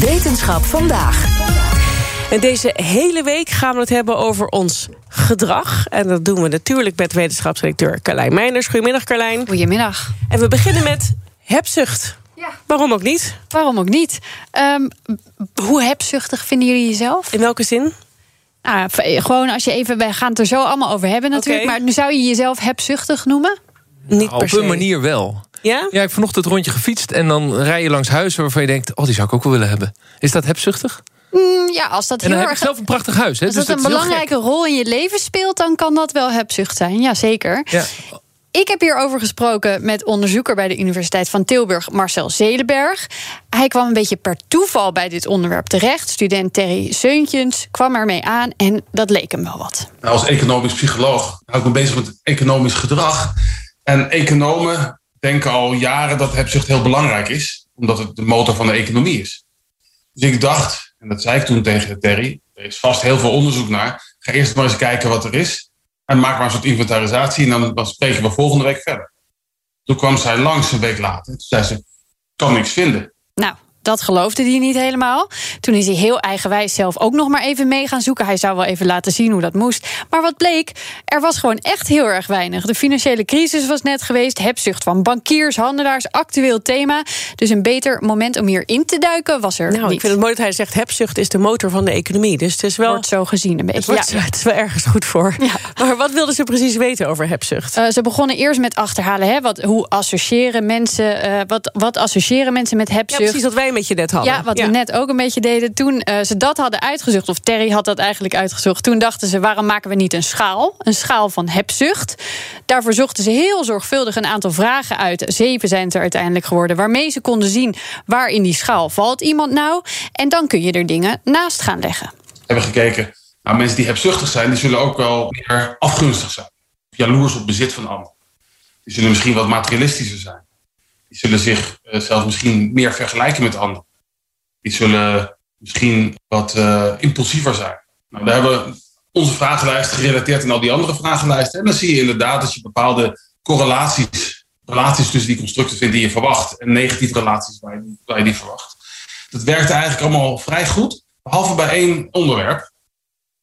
Wetenschap vandaag. En deze hele week gaan we het hebben over ons gedrag. En dat doen we natuurlijk met wetenschapsdirecteur Carlijn Meijners. Goedemiddag, Carlijn. Goedemiddag. En we beginnen met hebzucht. Ja. Waarom ook niet? Waarom ook niet? Um, hoe hebzuchtig vinden jullie jezelf? In welke zin? Nou, gewoon als je even, wij gaan het er zo allemaal over hebben natuurlijk. Okay. Maar nu zou je jezelf hebzuchtig noemen? Niet nou, op een manier wel. Ja? Ja, ik heb vanochtend het rondje gefietst en dan rij je langs huizen waarvan je denkt: oh, die zou ik ook wel willen hebben. Is dat hebzuchtig? Mm, ja, als dat en heel dan erg. heb ik zelf een prachtig huis. Hè? Als dus dat een belangrijke rol in je leven speelt, dan kan dat wel hebzucht zijn. Ja, zeker. Ja. Ik heb hierover gesproken met onderzoeker bij de Universiteit van Tilburg, Marcel Zelenberg. Hij kwam een beetje per toeval bij dit onderwerp terecht. Student Terry Seuntjens kwam ermee aan en dat leek hem wel wat. Nou, als economisch psycholoog hou ik me bezig met economisch gedrag. En economen denken al jaren dat hebzucht heel belangrijk is, omdat het de motor van de economie is. Dus ik dacht, en dat zei ik toen tegen Terry, er is vast heel veel onderzoek naar. Ga eerst maar eens kijken wat er is. En maak maar een soort inventarisatie en dan, spreken we volgende week verder. Toen kwam zij langs een week later. Toen zei ze, kan niks vinden. Nou, dat geloofde hij niet helemaal. Toen is hij heel eigenwijs zelf ook nog maar even mee gaan zoeken. Hij zou wel even laten zien hoe dat moest. Maar wat bleek, er was gewoon echt heel erg weinig. De financiële crisis was net geweest. Hebzucht van bankiers, handelaars, actueel thema. Dus een beter moment om hier in te duiken was er nou, niet. Ik vind het mooi dat hij zegt, hebzucht is de motor van de economie. Dus het is wel... Wordt zo gezien een beetje. Het, wordt, ja. het is wel ergens goed voor. Ja. Maar wat wilden ze precies weten over hebzucht? Uh, ze begonnen eerst met achterhalen. Hè, wat, hoe associëren mensen, uh, wat, wat associëren mensen met hebzucht? Ja, precies wat wij je net. Ja, wat we net ook een beetje deden. Toen uh, ze dat hadden uitgezocht, of Terry had dat eigenlijk uitgezocht... toen dachten ze, waarom maken we niet een schaal? Een schaal van hebzucht. Daarvoor zochten ze heel zorgvuldig een aantal vragen uit. Zeven zijn het er uiteindelijk geworden. Waarmee ze konden zien waar in die schaal valt iemand nou. En dan kun je er dingen naast gaan leggen. We hebben gekeken, nou, mensen die hebzuchtig zijn... die zullen ook wel meer afgunstig zijn. Jaloers op bezit van anderen. Die zullen misschien wat materialistischer zijn. Die zullen zich uh, zelfs misschien meer vergelijken met anderen. Die zullen misschien wat uh, impulsiever zijn. Nou, daar hebben we onze vragenlijst gerelateerd aan al die andere vragenlijsten. En dan zie je inderdaad dat je bepaalde correlaties, relaties tussen die constructen vindt die je verwacht. En negatieve relaties waar je, waar je die verwacht. Dat werkte eigenlijk allemaal vrij goed. Behalve bij één onderwerp.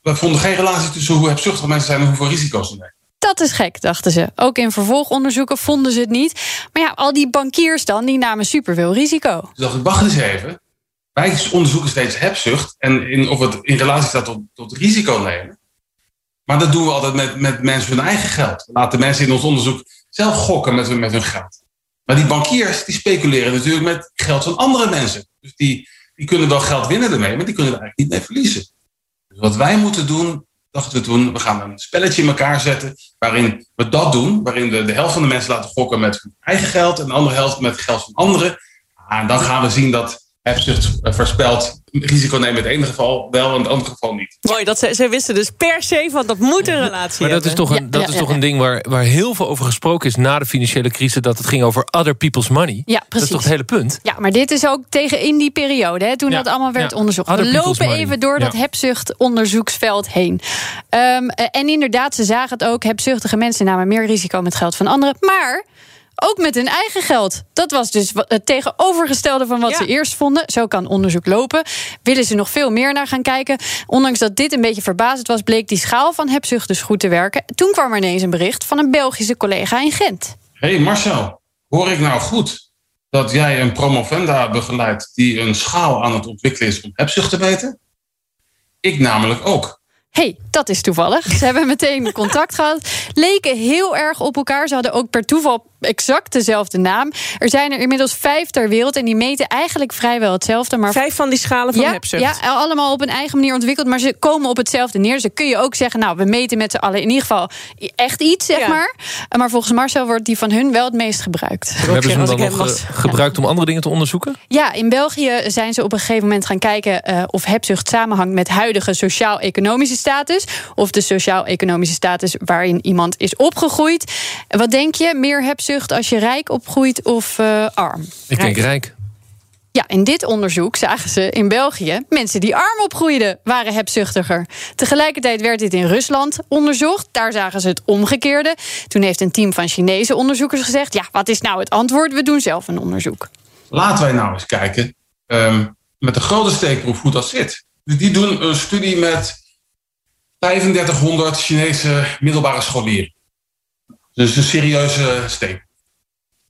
We vonden geen relatie tussen hoe hebzuchtig mensen zijn en hoeveel risico's ze nemen. Dat is gek, dachten ze. Ook in vervolgonderzoeken vonden ze het niet. Maar ja, al die bankiers dan, die namen superveel risico. Dus dacht wacht eens even. Wij onderzoeken steeds hebzucht en in, of het in relatie staat tot, tot risico nemen. Maar dat doen we altijd met, met mensen hun eigen geld. We laten mensen in ons onderzoek zelf gokken met hun, met hun geld. Maar die bankiers die speculeren natuurlijk met geld van andere mensen. Dus die, die kunnen wel geld winnen ermee, maar die kunnen er eigenlijk niet mee verliezen. Dus wat wij moeten doen, dachten we toen, we gaan een spelletje in elkaar zetten waarin we dat doen. Waarin we de helft van de mensen laten gokken met hun eigen geld en de andere helft met geld van anderen. En dan gaan we zien dat hebzucht voorspelt risico nemen in het ene geval wel, in het andere geval niet. Mooi, dat zij, zij wisten dus per se van dat moet een relatie Maar dat hebben. is toch een, Ja, dat ja, is ja, toch ja. een ding waar, waar heel veel over gesproken is na de financiële crisis. Dat het ging over other people's money. Ja, Dat is precies. toch het hele punt? Ja, maar dit is ook tegen in die periode, hè, toen Ja, dat allemaal werd ja. onderzocht. Other We lopen money. even door dat hebzuchtonderzoeksveld heen. Ehm, eh, en inderdaad, ze zagen het ook. Hebzuchtige mensen namen meer risico met geld van anderen. Maar ook met hun eigen geld. Dat was dus het tegenovergestelde van wat Ja. ze eerst vonden. Zo kan onderzoek lopen. Willen ze nog veel meer naar gaan kijken. Ondanks dat dit een beetje verbazend was... bleek die schaal van hebzucht dus goed te werken. Toen kwam er ineens een bericht van een Belgische collega in Gent. Hé hey Marcel, hoor ik nou goed dat jij een promovenda begeleidt die een schaal aan het ontwikkelen is om hebzucht te meten? Ik namelijk ook. hey, dat is toevallig. Ze hebben meteen contact gehad. Leken heel erg op elkaar. Ze hadden ook per toeval exact dezelfde naam. Er zijn er inmiddels vijf ter wereld en die meten eigenlijk vrijwel hetzelfde. Maar vijf van die schalen van ja, hebzucht? Ja, allemaal op een eigen manier ontwikkeld, maar ze komen op hetzelfde neer. Dus kun je ook zeggen, nou, we meten met z'n allen in ieder geval echt iets, zeg maar. Maar volgens Marcel wordt die van hun wel het meest gebruikt. Hebben ze hem dan nog was, gebruikt om andere dingen te onderzoeken? Ja, in België zijn ze op een gegeven moment gaan kijken uh, of hebzucht samenhangt met huidige sociaal-economische status. Of de sociaal-economische status waarin iemand is opgegroeid. Wat denk je, meer hebzucht als je rijk opgroeit of uh, arm? Ik denk rijk. Ja, in dit onderzoek zagen ze in België mensen die arm opgroeiden waren hebzuchtiger. Tegelijkertijd werd dit in Rusland onderzocht. Daar zagen ze het omgekeerde. Toen heeft een team van Chinese onderzoekers gezegd: ja, wat is nou het antwoord? We doen zelf een onderzoek. Laten wij nou eens kijken um, met de grote steekproef hoe dat zit. Dus die doen een studie met 3500 Chinese middelbare scholieren. Dus een serieuze steek.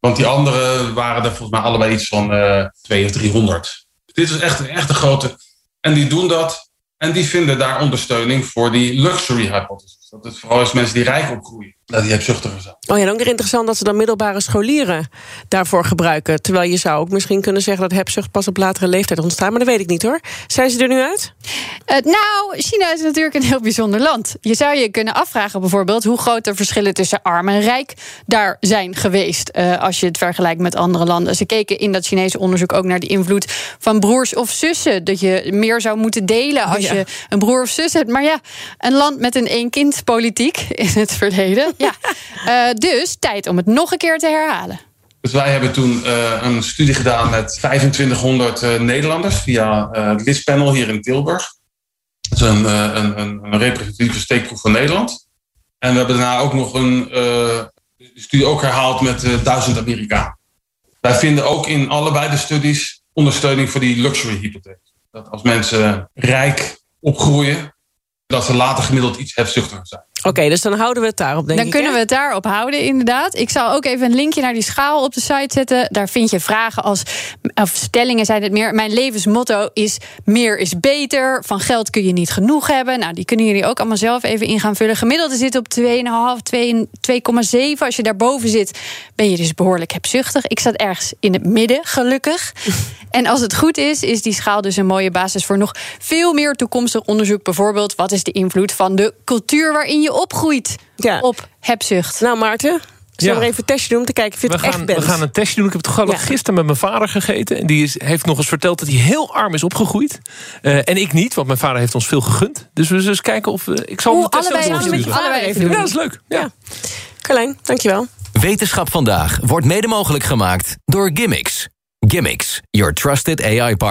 Want die andere waren er volgens mij allebei iets van uh, 2 of 300. Dit is echt, echt een grote. En die doen dat. En die vinden daar ondersteuning voor die luxury hypothesis. Dat het vooral is mensen die rijk opgroeien. Dat die hebzuchtiger zijn. Oh ja, dan weer interessant dat ze dan middelbare scholieren daarvoor gebruiken. Terwijl je zou ook misschien kunnen zeggen dat hebzucht pas op latere leeftijd ontstaat. Maar dat weet ik niet hoor. Zijn ze er nu uit? Uh, nou, China is natuurlijk een heel bijzonder land. Je zou je kunnen afvragen bijvoorbeeld hoe groot de verschillen tussen arm en rijk daar zijn geweest. Uh, als je het vergelijkt met andere landen. Ze keken in dat Chinese onderzoek ook naar de invloed van broers of zussen. Dat je meer zou moeten delen als ja. je een broer of zus hebt. Maar ja, een land met een één-kind politiek in het verleden. Ja. Uh, dus tijd om het nog een keer te herhalen. Dus wij hebben toen uh, een studie gedaan met 2500 uh, Nederlanders via het LIS-panel hier in Tilburg. Dat is een, een, een, representatieve steekproef van Nederland. En we hebben daarna ook nog een studie ook herhaald met duizend Amerikanen. Wij vinden ook in allebei de studies ondersteuning voor die luxury hypothese. Dat als mensen rijk opgroeien, dat ze later gemiddeld iets hebzuchtiger zijn. Oké, okay, dus dan houden we het daarop, denk dan ik. Dan kunnen we het daarop houden, inderdaad. Ik zal ook even een linkje naar die schaal op de site zetten. Daar vind je vragen als, of stellingen zijn het meer. Mijn levensmotto is meer is beter. Van geld kun je niet genoeg hebben. Nou, die kunnen jullie ook allemaal zelf even in gaan vullen. Gemiddelde zit op 2,5, 2,7. Als je daarboven zit, ben je dus behoorlijk hebzuchtig. Ik zat ergens in het midden, gelukkig. en als het goed is, is die schaal dus een mooie basis voor nog veel meer toekomstig onderzoek. Bijvoorbeeld, wat is de invloed van de cultuur waarin je opgroeit ja. op hebzucht. Nou, Maarten, zullen Ja. we even een testje doen om te kijken of je het We echt gaan, bent? we gaan een testje doen. Ik heb toevallig Ja. gisteren met mijn vader gegeten. En die is, heeft nog eens verteld dat hij heel arm is opgegroeid. Eh, en ik niet, want mijn vader heeft ons veel gegund. Dus we zullen eens kijken of... ik zal Oeh, test allebei we met doorsturen. je vader even Ja, doen. dat is leuk. Ja. Carlijn, dankjewel. Wetenschap vandaag wordt mede mogelijk gemaakt door Gimmicks. Gimmicks, your trusted AI partner.